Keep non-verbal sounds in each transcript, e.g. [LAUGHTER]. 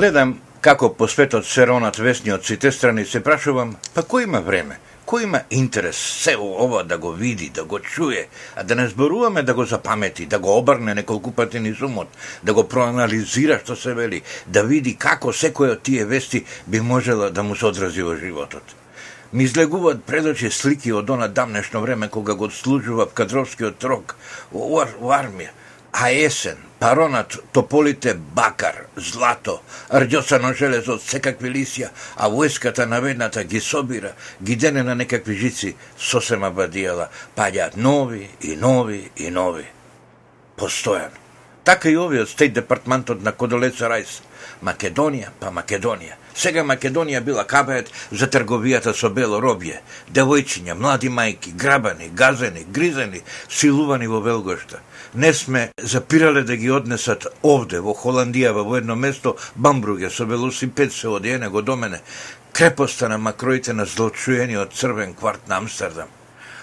Гледам како по светот се ронат весни од сите страни, се прашувам, па кој има време? Кој има интерес се ова да го види, да го чуе, а да не зборуваме да го запамети, да го обрне неколку пати ни сумот, да го проанализира што се вели, да види како секој од тие вести би можела да му се одрази во животот. Ми излегуваат пред очи слики од она дамнешно време кога го служува кадровскиот рок во, во армија, а есен, паронат, тополите бакар, злато, рđосано железо од секакви лисија, а војската наведната ги собира, ги дене на некакви жици, сосема бадијала, паѓаат нови и нови и нови. Постојано. Така и овие од стейт департментот на Кодолеца Рајс. Македонија, па Македонија. Сега Македонија била кабајат за трговијата со бело робје. Девојчиња, млади мајки, грабани, газени, гризени, силувани во Велгошта не сме запирале да ги однесат овде, во Холандија, во едно место, Бамбруге, со велосипед се оди него до мене, крепоста на макроите на злочуениот црвен кварт на Амстердам.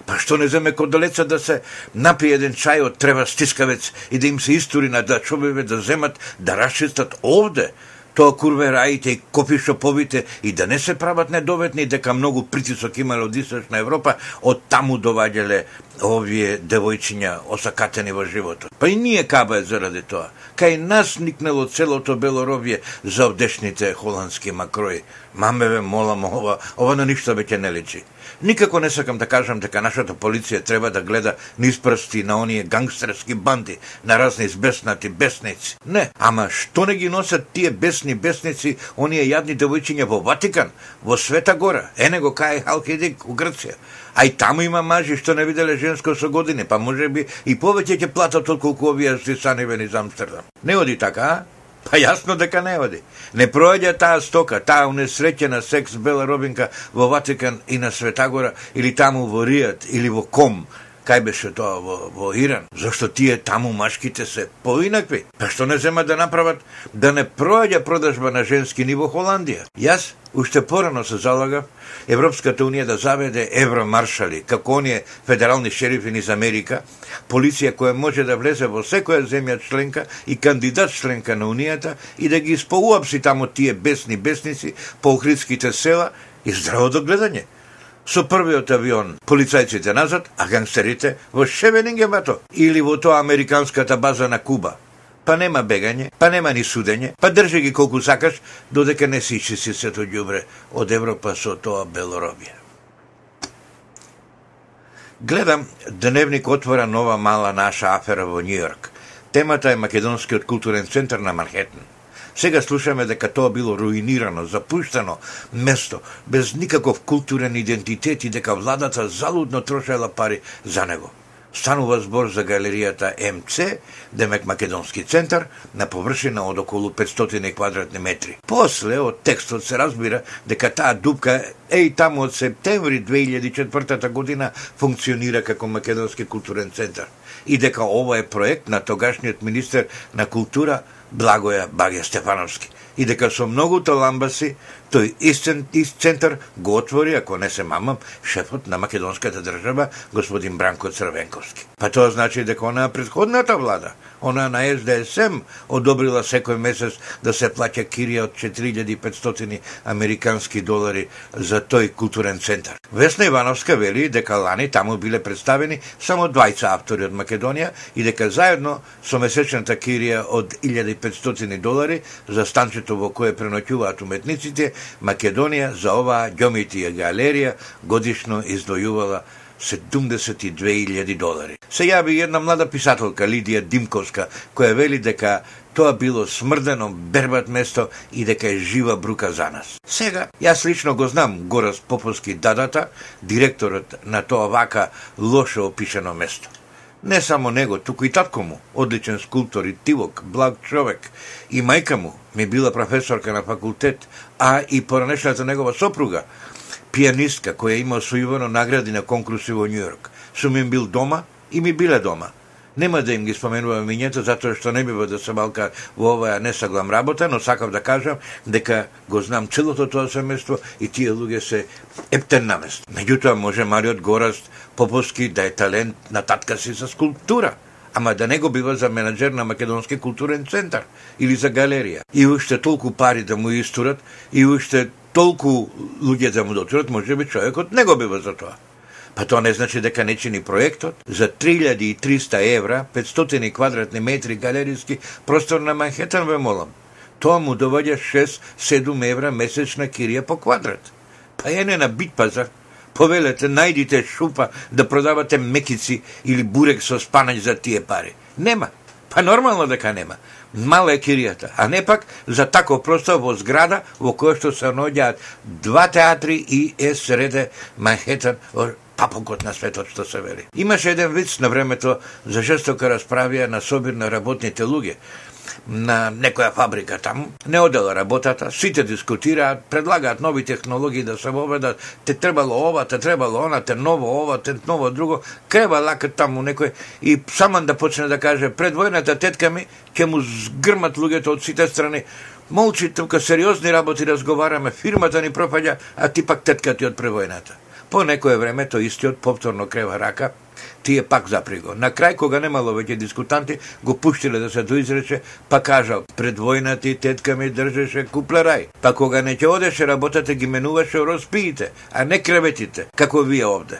Па што не земе код далеца да се напие еден чај од трева стискавец и да им се истори на дачобеве да земат, да расчистат овде, тоа курве раите и копишоповите и да не се прават недоветни дека многу притисок имале од Источна Европа, од таму доваѓале овие девојчиња осакатени во животот. Па и ние кабаје заради тоа. Кај нас никнело целото белоровје за овдешните холандски макрои. Маме ве молам, ова, ова на ништо веќе не личи. Никако не сакам да кажам дека нашата полиција треба да гледа низ прсти на оние гангстерски банди, на разни избеснати бесници. Не, ама што не ги носат тие бесни бесници, оние јадни девојчиња во Ватикан, во Света Гора, ене го кај Халкидик у Грција. А и таму има мажи што не виделе женско со години, па може би и повеќе ќе платат отколку овие си санивени за Амстердам. Не оди така, а? Па јасно дека не оди. Не проеѓа таа стока, таа унесреќена секс бела робинка во Ватикан и на Светагора или таму во Ријат или во Ком, кај беше тоа во, во Иран, зашто тие таму машките се поинакви. Па што не зема да направат да не проаѓа продажба на женски ниво Холандија? Јас уште порано се залагав Европската Унија да заведе евромаршали, како оние федерални шерифи низ Америка, полиција која може да влезе во секоја земја членка и кандидат членка на Унијата и да ги испоуапси таму тие бесни бесници по охридските села и здраво догледање. Со првиот авион полицајците назад, а гангстерите во Шевенингемато или во тоа американската база на Куба па нема бегање, па нема ни судење, па држи ги колку сакаш, додека не си си сето ѓубре од Европа со тоа Белоробија. Гледам, Дневник отвора нова мала наша афера во Нью-Йорк. Темата е Македонскиот културен центар на Манхетен. Сега слушаме дека тоа било руинирано, запуштено место, без никаков културен идентитет и дека владата залудно трошела пари за него станува збор за галеријата МЦ, демек Македонски центар, на површина од околу 500 квадратни метри. После од текстот се разбира дека таа дупка еј таму од септември 2004 година функционира како Македонски културен центар и дека ова е проект на тогашниот министер на култура Благоја Баге Стефановски и дека со многу таламбаси тој истен ист центар го отвори, ако не се мамам, шефот на македонската држава, господин Бранко Црвенковски. Па тоа значи дека она предходната влада, она на СДСМ одобрила секој месец да се плаќа кирија од 4500 американски долари за тој културен центар. Весна Ивановска вели дека лани таму биле представени само 20 автори од Македонија и дека заедно со месечната кирија од 1500 долари за станчето во кое преноќуваат уметниците, Македонија за оваа ѓомитија галерија годишно издојувала 72.000 долари. Се јави една млада писателка Лидија Димковска, која вели дека тоа било смрдено, бербат место и дека е жива брука за нас. Сега, јас лично го знам Горас Поповски Дадата, директорот на тоа вака лошо опишено место. Не само него, туку и татко му, одличен скулптор и тивок, благ човек. И мајка му ми била професорка на факултет, а и поранешната негова сопруга, пианистка која има освојувано награди на конкурси во Њујорк. Сум им бил дома и ми биле дома. Нема да им ги споменувам мињето, затоа што не бива да се малка во оваа несаглам работа, но сакам да кажам дека го знам целото тоа семејство и тие луѓе се ептен на место. Меѓутоа, може Мариот Гораст Поповски да е талент на татка си за скулптура, ама да не го бива за менеджер на Македонски културен центар или за галерија. И уште толку пари да му истурат, и уште толку луѓе да му дотурат, може би човекот не го бива за тоа. Па тоа не значи дека не чини проектот за 3300 евра, 500 квадратни метри галериски простор на Манхетан ве молам. Тоа му доваѓа 6-7 евра месечна кирија по квадрат. Па е не на бит пазар. Повелете, најдите шупа да продавате мекици или бурек со спанач за тие пари. Нема. Па нормално дека нема. Мала е киријата, а не пак за тако простор во зграда во која што се наоѓаат два театри и СРД Манхетан папокот на светот што се вели. Имаше еден виц на времето за жестока расправија на собир на работните луѓе на некоја фабрика таму, не одела работата, сите дискутираат, предлагаат нови технологии да се воведат, те требало ова, те требало она, те ново ова, те ново друго, крева лакат таму некој и саман да почне да каже пред војната тетка ми ќе му згрмат луѓето од сите страни. Молчи, тука сериозни работи разговараме, фирмата ни пропаѓа, а ти пак тетка ти од превојната. По некое време тој истиот повторно крева рака, тие пак заприго. На крај, кога немало веќе дискутанти, го пуштиле да се доизрече, па кажал, пред војната и тетка ми држеше куплерај. Па кога не ќе одеше работата ги менуваше роспиите, а не креветите, како вие овде.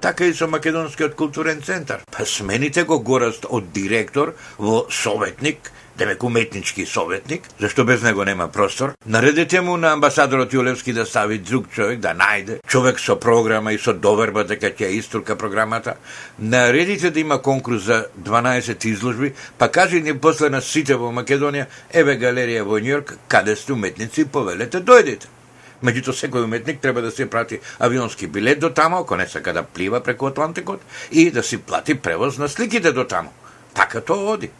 Така и со Македонскиот културен центар. Па смените го гораст од директор во советник, демек уметнички советник, зашто без него нема простор. Наредете му на амбасадорот Јулевски да стави друг човек, да најде човек со програма и со доверба дека ќе истурка програмата. Наредите да има конкурс за 12 изложби, па кажи ни после на сите во Македонија, еве галерија во Њујорк, каде сте уметници, повелете, дојдете. Меѓуто секој уметник треба да се прати авионски билет до таму, ако не сака да плива преку Атлантикот, и да си плати превоз на сликите до таму. Така тоа оди.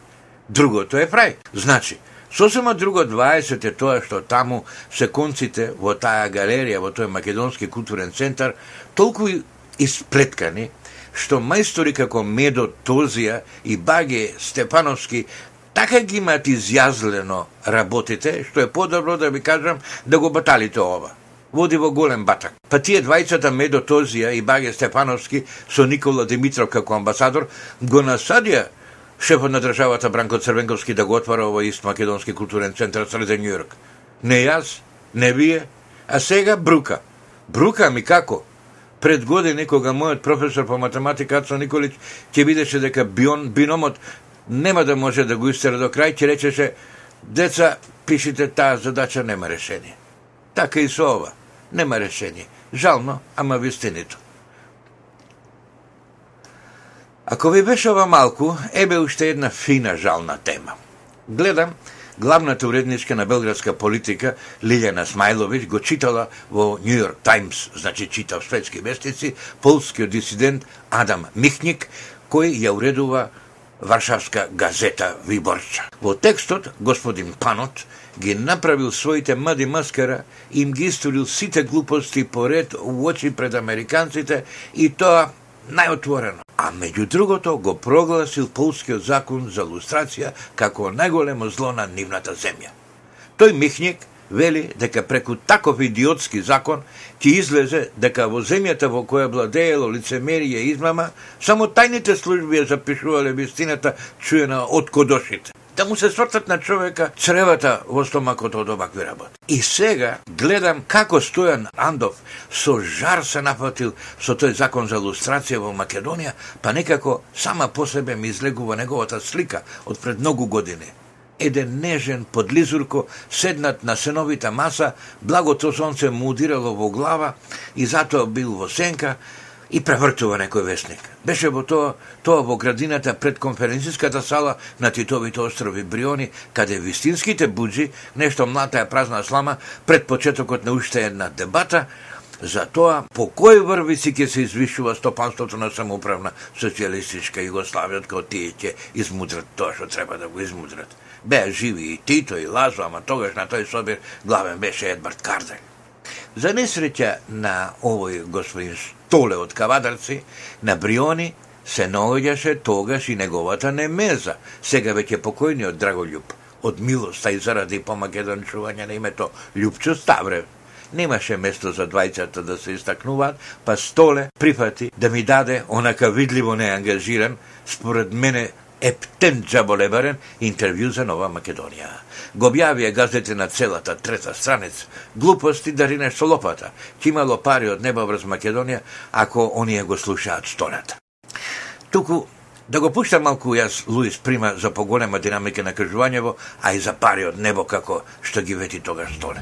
Другото е фрај. Значи, Сосема друго 20 е тоа што таму секонците во таа галерија, во тој Македонски културен центар, толку исплеткани, што мајстори како Медо Тозија и Баге Степановски така ги имаат изјазлено работите, што е подобро да ви кажам да го баталите ова. Води во голем батак. Па тие двајцата Медо Тозија и Баге Степановски со Никола Димитров како амбасадор го насадија шефот на државата Бранко Црвенковски да го отвара овој ист македонски културен центар среде Нью Йорк. Не јас, не вие, а сега брука. Брука ми како? Пред години кога мојот професор по математика Ацо Николич ќе видеше дека бион, биномот нема да може да го истера до крај, ќе речеше деца, пишите таа задача нема решение. Така и со ова. Нема решение. Жално, ама вистинито. Ако ви беше ова малку, ебе уште една фина жална тема. Гледам, главната уредничка на белградска политика Лилјана Смајловиќ го читала во Нью Йорк Таймс, значи чита в светски вестици, полскиот дисидент Адам Михник, кој ја уредува Варшавска газета Виборча. Во текстот, господин Панот ги направил своите мади маскара, им ги историл сите глупости поред у очи пред американците и тоа најотворено. А меѓу другото го прогласил полскиот закон за лустрација како најголемо зло на нивната земја. Тој Михник вели дека преку таков идиотски закон ќе излезе дека во земјата во која владеело лицемерие и измама, само тајните служби ја запишувале вистината чуена од кодошите да му се свртат на човека цревата во стомакот од овакви работи. И сега гледам како Стојан Андов со жар се напатил со тој закон за лустрација во Македонија, па некако сама по себе ми излегува неговата слика од пред многу години еден нежен подлизурко седнат на сеновита маса, благото сонце му удирало во глава и затоа бил во сенка, и превртува некој вестник. Беше во тоа, тоа во градината пред конференцијската сала на Титовите острови Бриони, каде вистинските буџи, нешто млата е празна слама, пред почетокот на уште една дебата, за тоа по кој врвици ќе се извишува стопанството на самоуправна социјалистичка Југославија, кога тие ќе измудрат тоа што треба да го измудрат. Беа живи и Тито и Лазо, ама тогаш на тој собир главен беше Едвард Карден. За несреќа на овој господин Толе од Кавадарци, на Бриони се наоѓаше тогаш и неговата немеза, сега веќе покојниот Драголјуб, од милоста и заради чување на името Љупчо Ставрев. Немаше место за двајцата да се истакнуваат, па Столе прифати да ми даде, онака видливо неангажиран, според мене ептен джаболебарен интервју за Нова Македонија. Го објавија газете на целата трета страница. Глупости да ринеш со лопата. Ке имало пари од небо врз Македонија, ако оние го слушаат стоната. Туку да го пуштам малку јас Луис Прима за поголема динамика на кажувањево, а и за пари од небо како што ги вети тогаш Стоне.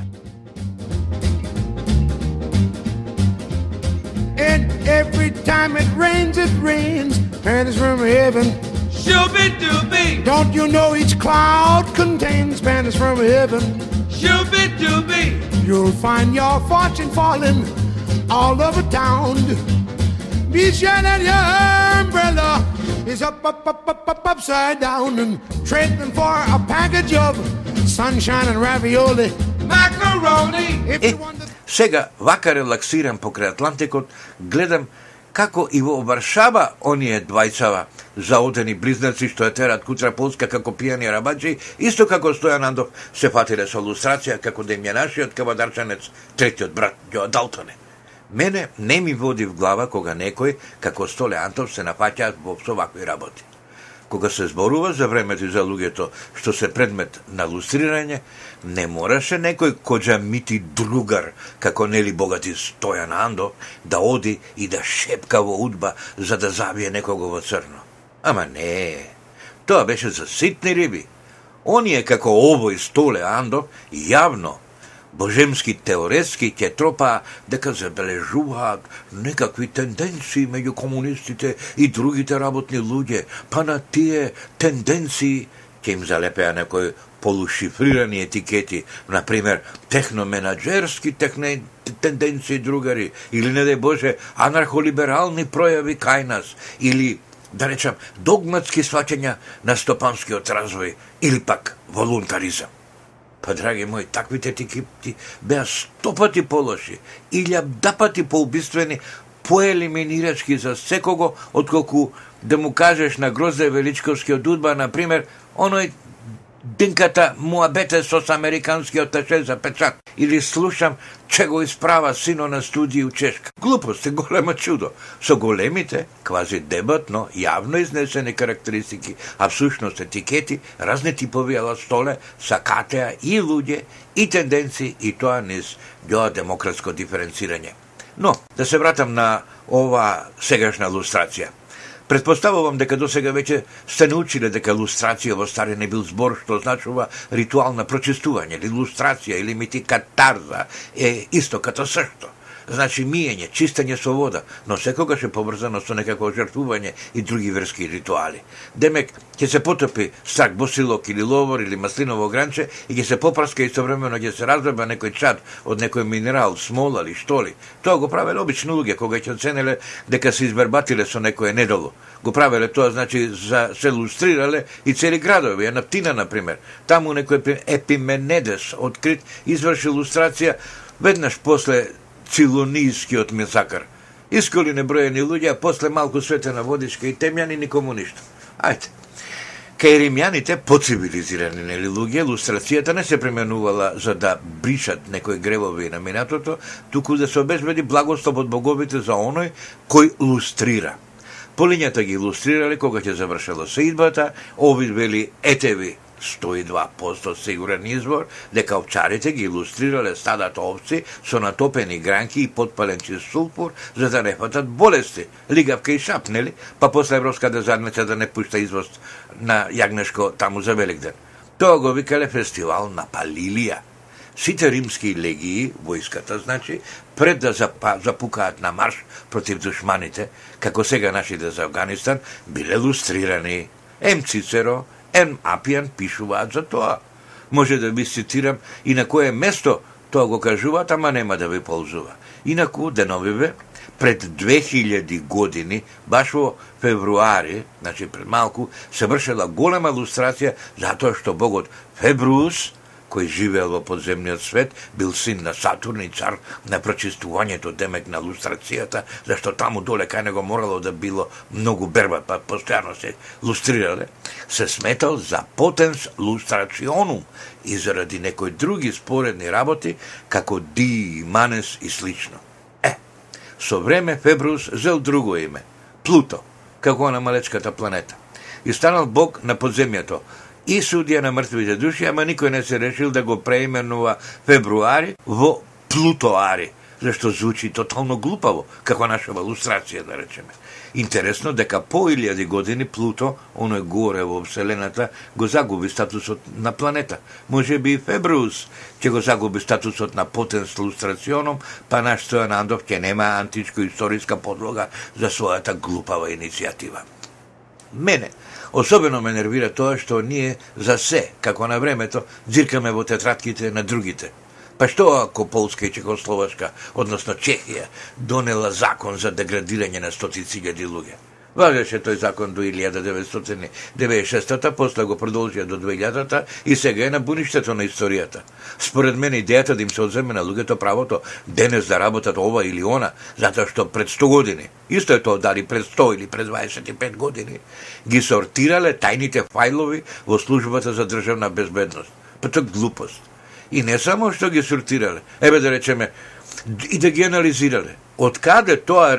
And every time it rains, it rains. Pennies from heaven. Shooby dooby, Don't you know each cloud contains pennies from heaven? shooby dooby, You'll find your fortune falling all over town. Be sure that your umbrella is up, up, up, up, up, upside down and trading for a package of sunshine and ravioli. macaroni, If Е, you want to сега, вака релаксирам покрај Атлантикот, гледам како и во Варшава оние двајцава заодени близнаци што ја терат кутра Полска како пијани рабаджи, исто како Стојан Андов се фатиле со лустрација како да им е нашиот кавадарчанец, третиот брат Ѓо Далтоне. Мене не ми води в глава кога некој, како Столе Антов, се нафаќаат во овакви работи. Кога се зборува за времето и за луѓето што се предмет на лустрирање, не мораше некој коджа мити другар, како нели богати Стојан Андо, да оди и да шепка во удба за да забие некого во црно. Ама не, тоа беше за ситни риби. Оние како овој Столе Андо јавно божемски теоретски ќе тропа дека забележуваат некакви тенденции меѓу комунистите и другите работни луѓе, па на тие тенденции ќе им залепеа некои полушифрирани етикети, на пример техноменаджерски техне, тенденции другари, или не дај Боже, анархолиберални пројави кај нас, или да речам, догматски сваќања на стопанскиот развој или пак волунтаризам. Па, драги мои, таквите етикети беа сто пати полоши, илјада пати поубиствени, поелиминирачки за секого, отколку да му кажеш на Грозе Величковскиот удба, например, оној динката муабете со американскиот таше за печат. Или слушам че го исправа сино на студии у Чешка. Глупост е [LAUGHS] голема чудо. Со големите, квази дебатно, јавно изнесени карактеристики, а всушност етикети, разни типови ала столе, сакатеа и луѓе, и тенденции, и тоа низ ѓоа демократско диференцирање. Но, да се вратам на ова сегашна лустрација. Предпоставувам дека до сега веќе сте научиле дека лустрација во старина бил збор што означува ритуал на прочистување, или лустрација, или мити катарза, е исто като сешто. Значи миење, чистење со вода, но секогаш е поврзано со некакво жртвување и други верски ритуали. Демек, ќе се потопи сак босилок или ловор или маслиново гранче и ќе се попраска и современо ќе се разреба некој чад од некој минерал, смола или штоли. Тоа го правеле обични луѓе кога ќе оценеле дека се избербатиле со некое недолу. Го правеле тоа, значи, за, се лустрирале и цели градови, Енаптина, например. Таму некој Епименедес открит изврши лустрација веднаш после Цилонискиот месакар. Исколи неброени луѓе, а после малку светена водичка и темјани никому ништо. Ајде. Кај римјаните, поцивилизирани нели луѓе, лустрацијата не се пременувала за да бришат некои гревови на минатото, туку да се обезбеди благослов од боговите за оној кој лустрира. Полињата ги лустрирале кога ќе завршела сеидбата, овид вели етеви 102% сигурен извор дека овчарите ги илустрирале стадата овци со натопени гранки и подпален чист сулфур за да не фатат болести, лигавка и шапнели. Па после Европската задница да не пушта извоз на јагнешко таму за Великден. Тоа го викале фестивал на Палилија. Сите римски легии, војската, значи, пред да запа, запукаат на марш против душманите, како сега нашите за Афганистан, биле лустрирани. Ем Цицеро, Ен Апијан пишуваат за тоа. Може да ви цитирам и на кое место тоа го кажуваат, ама нема да ви ползува. Инаку, деновиве, пред 2000 години, баш во февруари, значи пред малку, се вршела голема лустрација затоа што богот Фебрус, кој живеел во подземниот свет, бил син на Сатурн и цар на прочистувањето, демек на лустрацијата, зашто таму доле кај него морало да било многу берба, па постојано се лустрирале, се сметал за потенс лустрационум и заради некои други споредни работи, како Ди, Манес и слично. Е, со време Фебрус зел друго име, Плуто, како на малечката планета. и станал бог на подземјето и судија на мртвите души, ама никој не се решил да го преименува фебруари во Плутоари, зашто звучи тотално глупаво, како наша лустрација, да речеме. Интересно дека по илјади години Плуто, оној горе во Вселената, го загуби статусот на планета. Може би и Фебрус ќе го загуби статусот на потенс лустрационом, па наш Стојан Андов ќе нема античко-историска подлога за својата глупава иницијатива. Мене, особено ме нервира тоа што ние за се, како на времето, дзиркаме во тетратките на другите – Па што ако Полска и Чехословачка, односно Чехија, донела закон за деградирање на стотици илјади луѓе? Важеше тој закон до 1996-та, после го продолжија до 2000-та и сега е на буништето на историјата. Според мене идејата да им се одземе на луѓето правото денес да работат ова или она, затоа што пред 100 години, исто е тоа дали пред 100 или пред 25 години, ги сортирале тајните фајлови во службата за државна безбедност. Па тоа глупост. И не само што ги сортирале, еве да речеме, и да ги анализирале. Од каде тоа е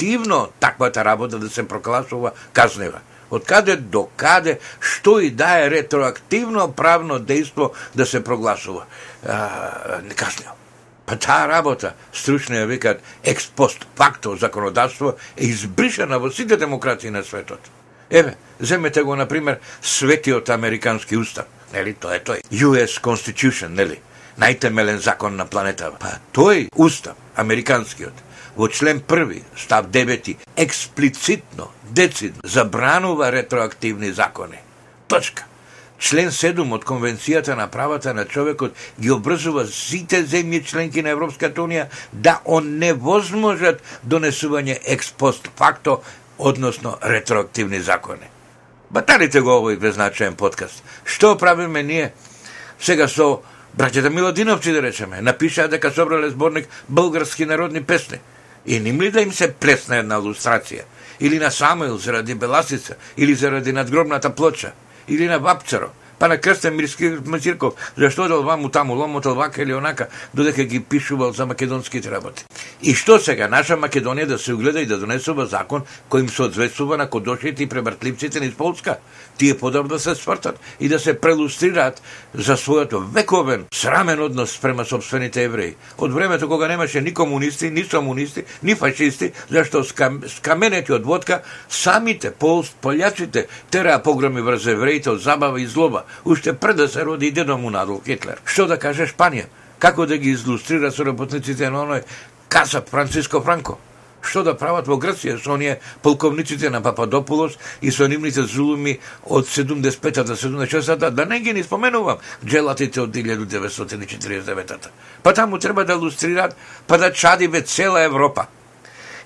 активно таквата работа да се прокласува казнева? Од каде до каде, што и да е ретроактивно правно дејство да се прогласува а, некаснево. Па таа работа, стручно ја викат експост факто законодавство, е избришена во сите демократии на светот. Еве, земете го, например, светиот американски устав нели, тоа е тој. US Constitution, нели, најтемелен закон на планетава. Па тој устав, американскиот, во член први, став 9, експлицитно, децидно, забранува ретроактивни закони. Точка. Член 7 од Конвенцијата на правата на човекот ги обрзува сите земји членки на Европската Унија да оневозможат донесување експост факто, односно ретроактивни закони. Батарите го овој безначаен подкаст. Што правиме ние сега со браќата Милодиновци, да речеме, напишаа дека собрале сборник български народни песни. И ним ли да им се пресна една лустрација? Или на Самуил заради Беласица, или заради надгробната плоча, или на Бапцаро, па на Крстен Мирски Мацирков, зашто дал ваму таму ломотал вака или онака, додека ги пишувал за македонските работи. И што сега, наша Македонија да се угледа и да донесува закон кој им се соодветствува на кодошите и пребртливците низ Полска? Тие подобро да се свртат и да се прелустрираат за својот вековен срамен однос према собствените евреи. Од времето кога немаше ни комунисти, ни сомунисти, ни фашисти, зашто скам, скаменети од водка, самите пол, полјаците тераа погроми врз евреите од забава и злоба, уште пред да се роди дедо му на Хитлер. Што да каже Шпанија? Како да ги излустрира со работниците на оној Каса Франциско Франко? Што да прават во Грција со оние полковниците на Пападополос и со нивните зулуми од 75-та до 76-та, да не ги ни споменувам, джелатите од 1949-та. Па таму треба да лустрираат, па да чадиве цела Европа.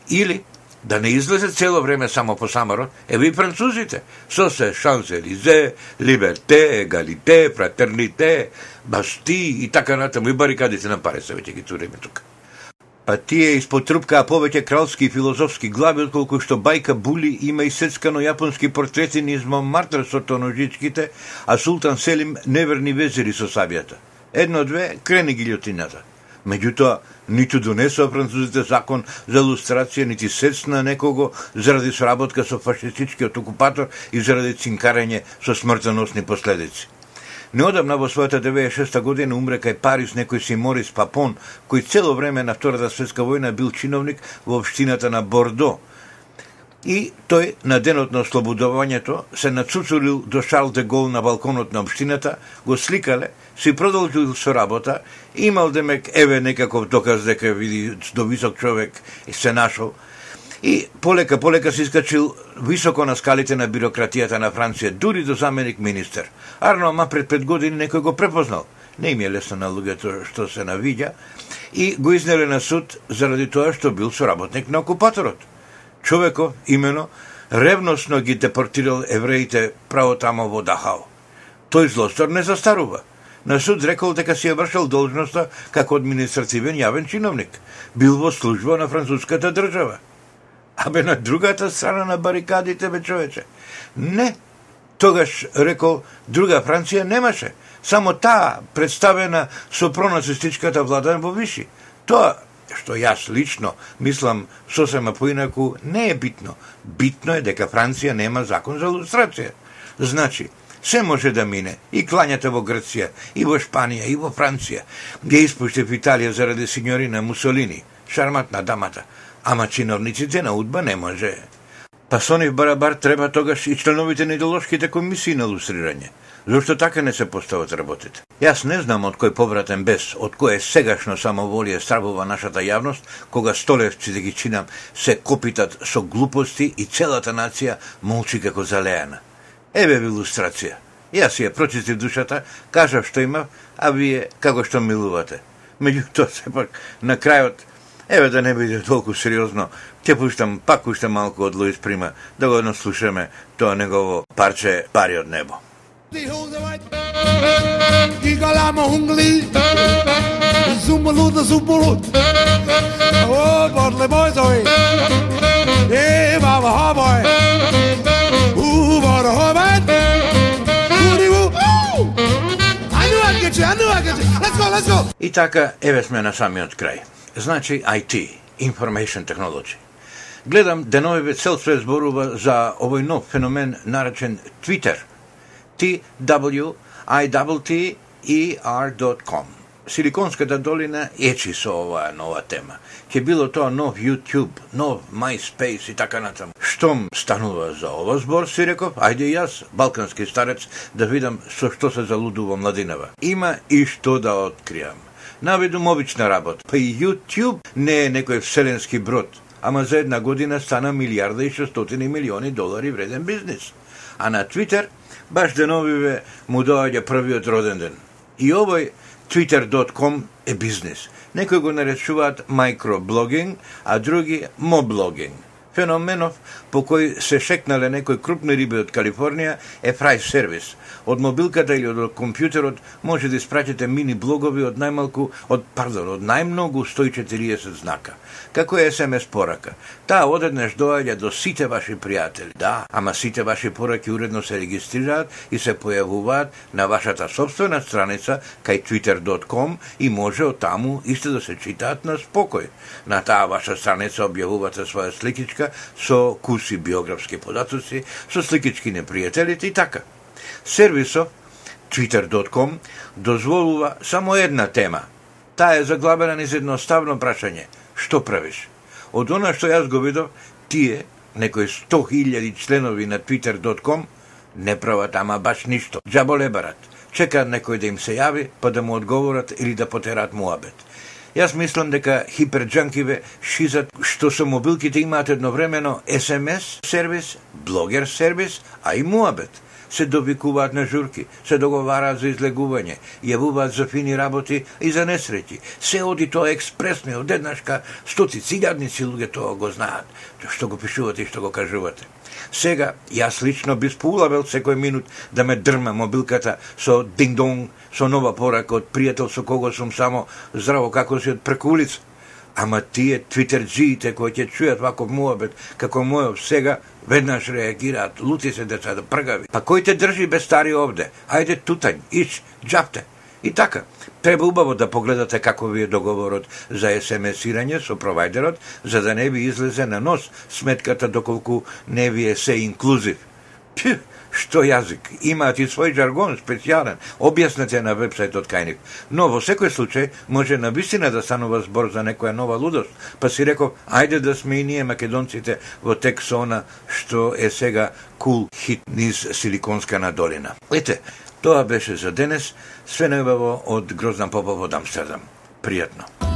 Или да не излезе цело време само по Самарот, еве и французите, со се Шанс-Елизе, Либерте, Егалите, Фратерните, Басти и така натаму, и барикадите на Пареса, веќе ги туреме тука. Па тие испотрупкаа повеќе кралски и филозофски глави, отколку што бајка Були има и сецкано јапонски портрети низ Монмартр со тоножичките, а Султан Селим неверни везери со сабијата. Едно-две, крени гилјотината. Меѓутоа, ниту донесоа французите закон за лустрација, нити сецна некого заради сработка со фашистичкиот окупатор и заради цинкарење со смртоносни последици. Неодамна во својата 96 година умре кај Париз некој си Морис Папон, кој цело време на Втората светска војна бил чиновник во општината на Бордо. И тој на денот на ослободувањето се нацуцурил до Шарл де Гол на балконот на општината, го сликале си продолжил со работа, имал демек еве некаков доказ дека види до висок човек се нашол, и полека полека се искачил високо на скалите на бирократијата на Франција, дури до заменик министер. Арно, ама пред пет години некој го препознал. Не им е лесно на луѓето што се навиѓа и го изнеле на суд заради тоа што бил соработник на окупаторот. Човеков, имено, ревносно ги депортирал евреите право тамо во Дахао. Тој злостор не застарува на суд рекол дека си ја вршил должноста како административен јавен чиновник. Бил во служба на француската држава. Абе на другата страна на барикадите, бе човече. Не, тогаш рекол друга Франција немаше. Само таа представена со пронацистичката влада во Виши. Тоа што јас лично мислам сосема поинаку, не е битно. Битно е дека Франција нема закон за лустрација. Значи, се може да мине. И клањата во Грција, и во Шпанија, и во Франција. Ге испуште в Италија заради синьорина Мусолини. Шарматна дамата. Ама чиновниците на Удба не може. Па со барабар треба тогаш и членовите на идеолошките комисии на лустрирање. Зошто така не се постават работите? Јас не знам од кој повратен бес, од кое сегашно самоволие стравува нашата јавност, кога столевци да ги чинам се копитат со глупости и целата нација молчи како залеана. Еве ви илустрација. Јас ја прочистив душата, кажав што има, а вие како што милувате. Меѓутоа, сепак, на крајот, еве да не биде толку сериозно, ќе пуштам пак уште малку од Луис Прима, да го слушаме тоа негово парче Пари од небо. Igalama hungli Zumbaluda zumbalut Oh, Bodley boys, oh Hey, Baba, ha boy Ooh, Baba, ha man Woody woo Ooh I knew I'd get you, I knew I'd get you Let's go, let's go. И така, еве сме на самиот крај. Значи IT, Information Technology. Гледам, деновиве цел свет зборува за овој нов феномен наречен Twitter – twitter.com. Силиконската долина ечи со оваа нова тема. Ке било тоа нов YouTube, нов MySpace и така натаму. Штом станува за ова збор, си реков, ајде јас, балкански старец, да видам со што се залудува младинава. Има и што да откријам. Наведум обична работа. Па и YouTube не е некој вселенски брод, ама за една година стана милиарда и 600 милиони долари вреден бизнес. А на Twitter баш деновиве му доаѓа првиот роден ден. И овој Twitter.com е бизнес. Некои го наречуваат микроблогинг, а други моблогинг. Феноменов по кој се шекнале некои крупни риби од Калифорнија е фрај сервис. Од мобилката или од компјутерот може да испратите мини блогови од најмалку од пардон, од најмногу 140 знака како е СМС порака. Таа одеднаш доаѓа до сите ваши пријатели. Да, ама сите ваши пораки уредно се регистрираат и се појавуваат на вашата собствена страница кај twitter.com и може од таму исто да се читаат на спокој. На таа ваша страница објавувате своја сликичка со куси биографски податоци, со сликички непријателите и така. Сервисо twitter.com дозволува само една тема. Таа е заглавена низ едноставно прашање – што правиш? Од она што јас го видов, тие, некои 100.000 членови на twitter.com, не прават ама баш ништо. Джаболе барат. Чекаат некој да им се јави, па да му одговорат или да потерат муабет. Јас мислам дека хиперджанкиве шизат што со мобилките имаат едновремено SMS сервис, блогер сервис, а и муабет се довикуваат на журки, се договараат за излегување, јавуваат за фини работи и за несреќи. Се оди тоа експресно и одеднашка стоци цигадници луѓе тоа го знаат, што го пишувате и што го кажувате. Сега, јас лично би спулавел секој минут да ме дрма мобилката со динг-донг, со нова порака од пријател со кого сум само здраво како си од преку улица Ама тие твитерджиите кои ќе чујат ваков муабет, како мојов сега, веднаш реагираат, лути се деца да пргави. Па кој те држи без стари овде? Ајде тутањ, иш, джапте. И така, треба убаво да погледате како ви е договорот за СМС-ирање со провайдерот, за да не ви излезе на нос сметката доколку не ви е се инклузив. Пју, што јазик, имаат и свој жаргон специјален, објаснете на вебсајтот кај нив. Но во секој случај може на вистина да станува збор за некоја нова лудост, па си реков, ајде да сме и ние македонците во тексона што е сега кул cool хит низ Силиконска надолина. Ете, тоа беше за денес, све најубаво од Гроздан Попов од Амстердам. Пријатно.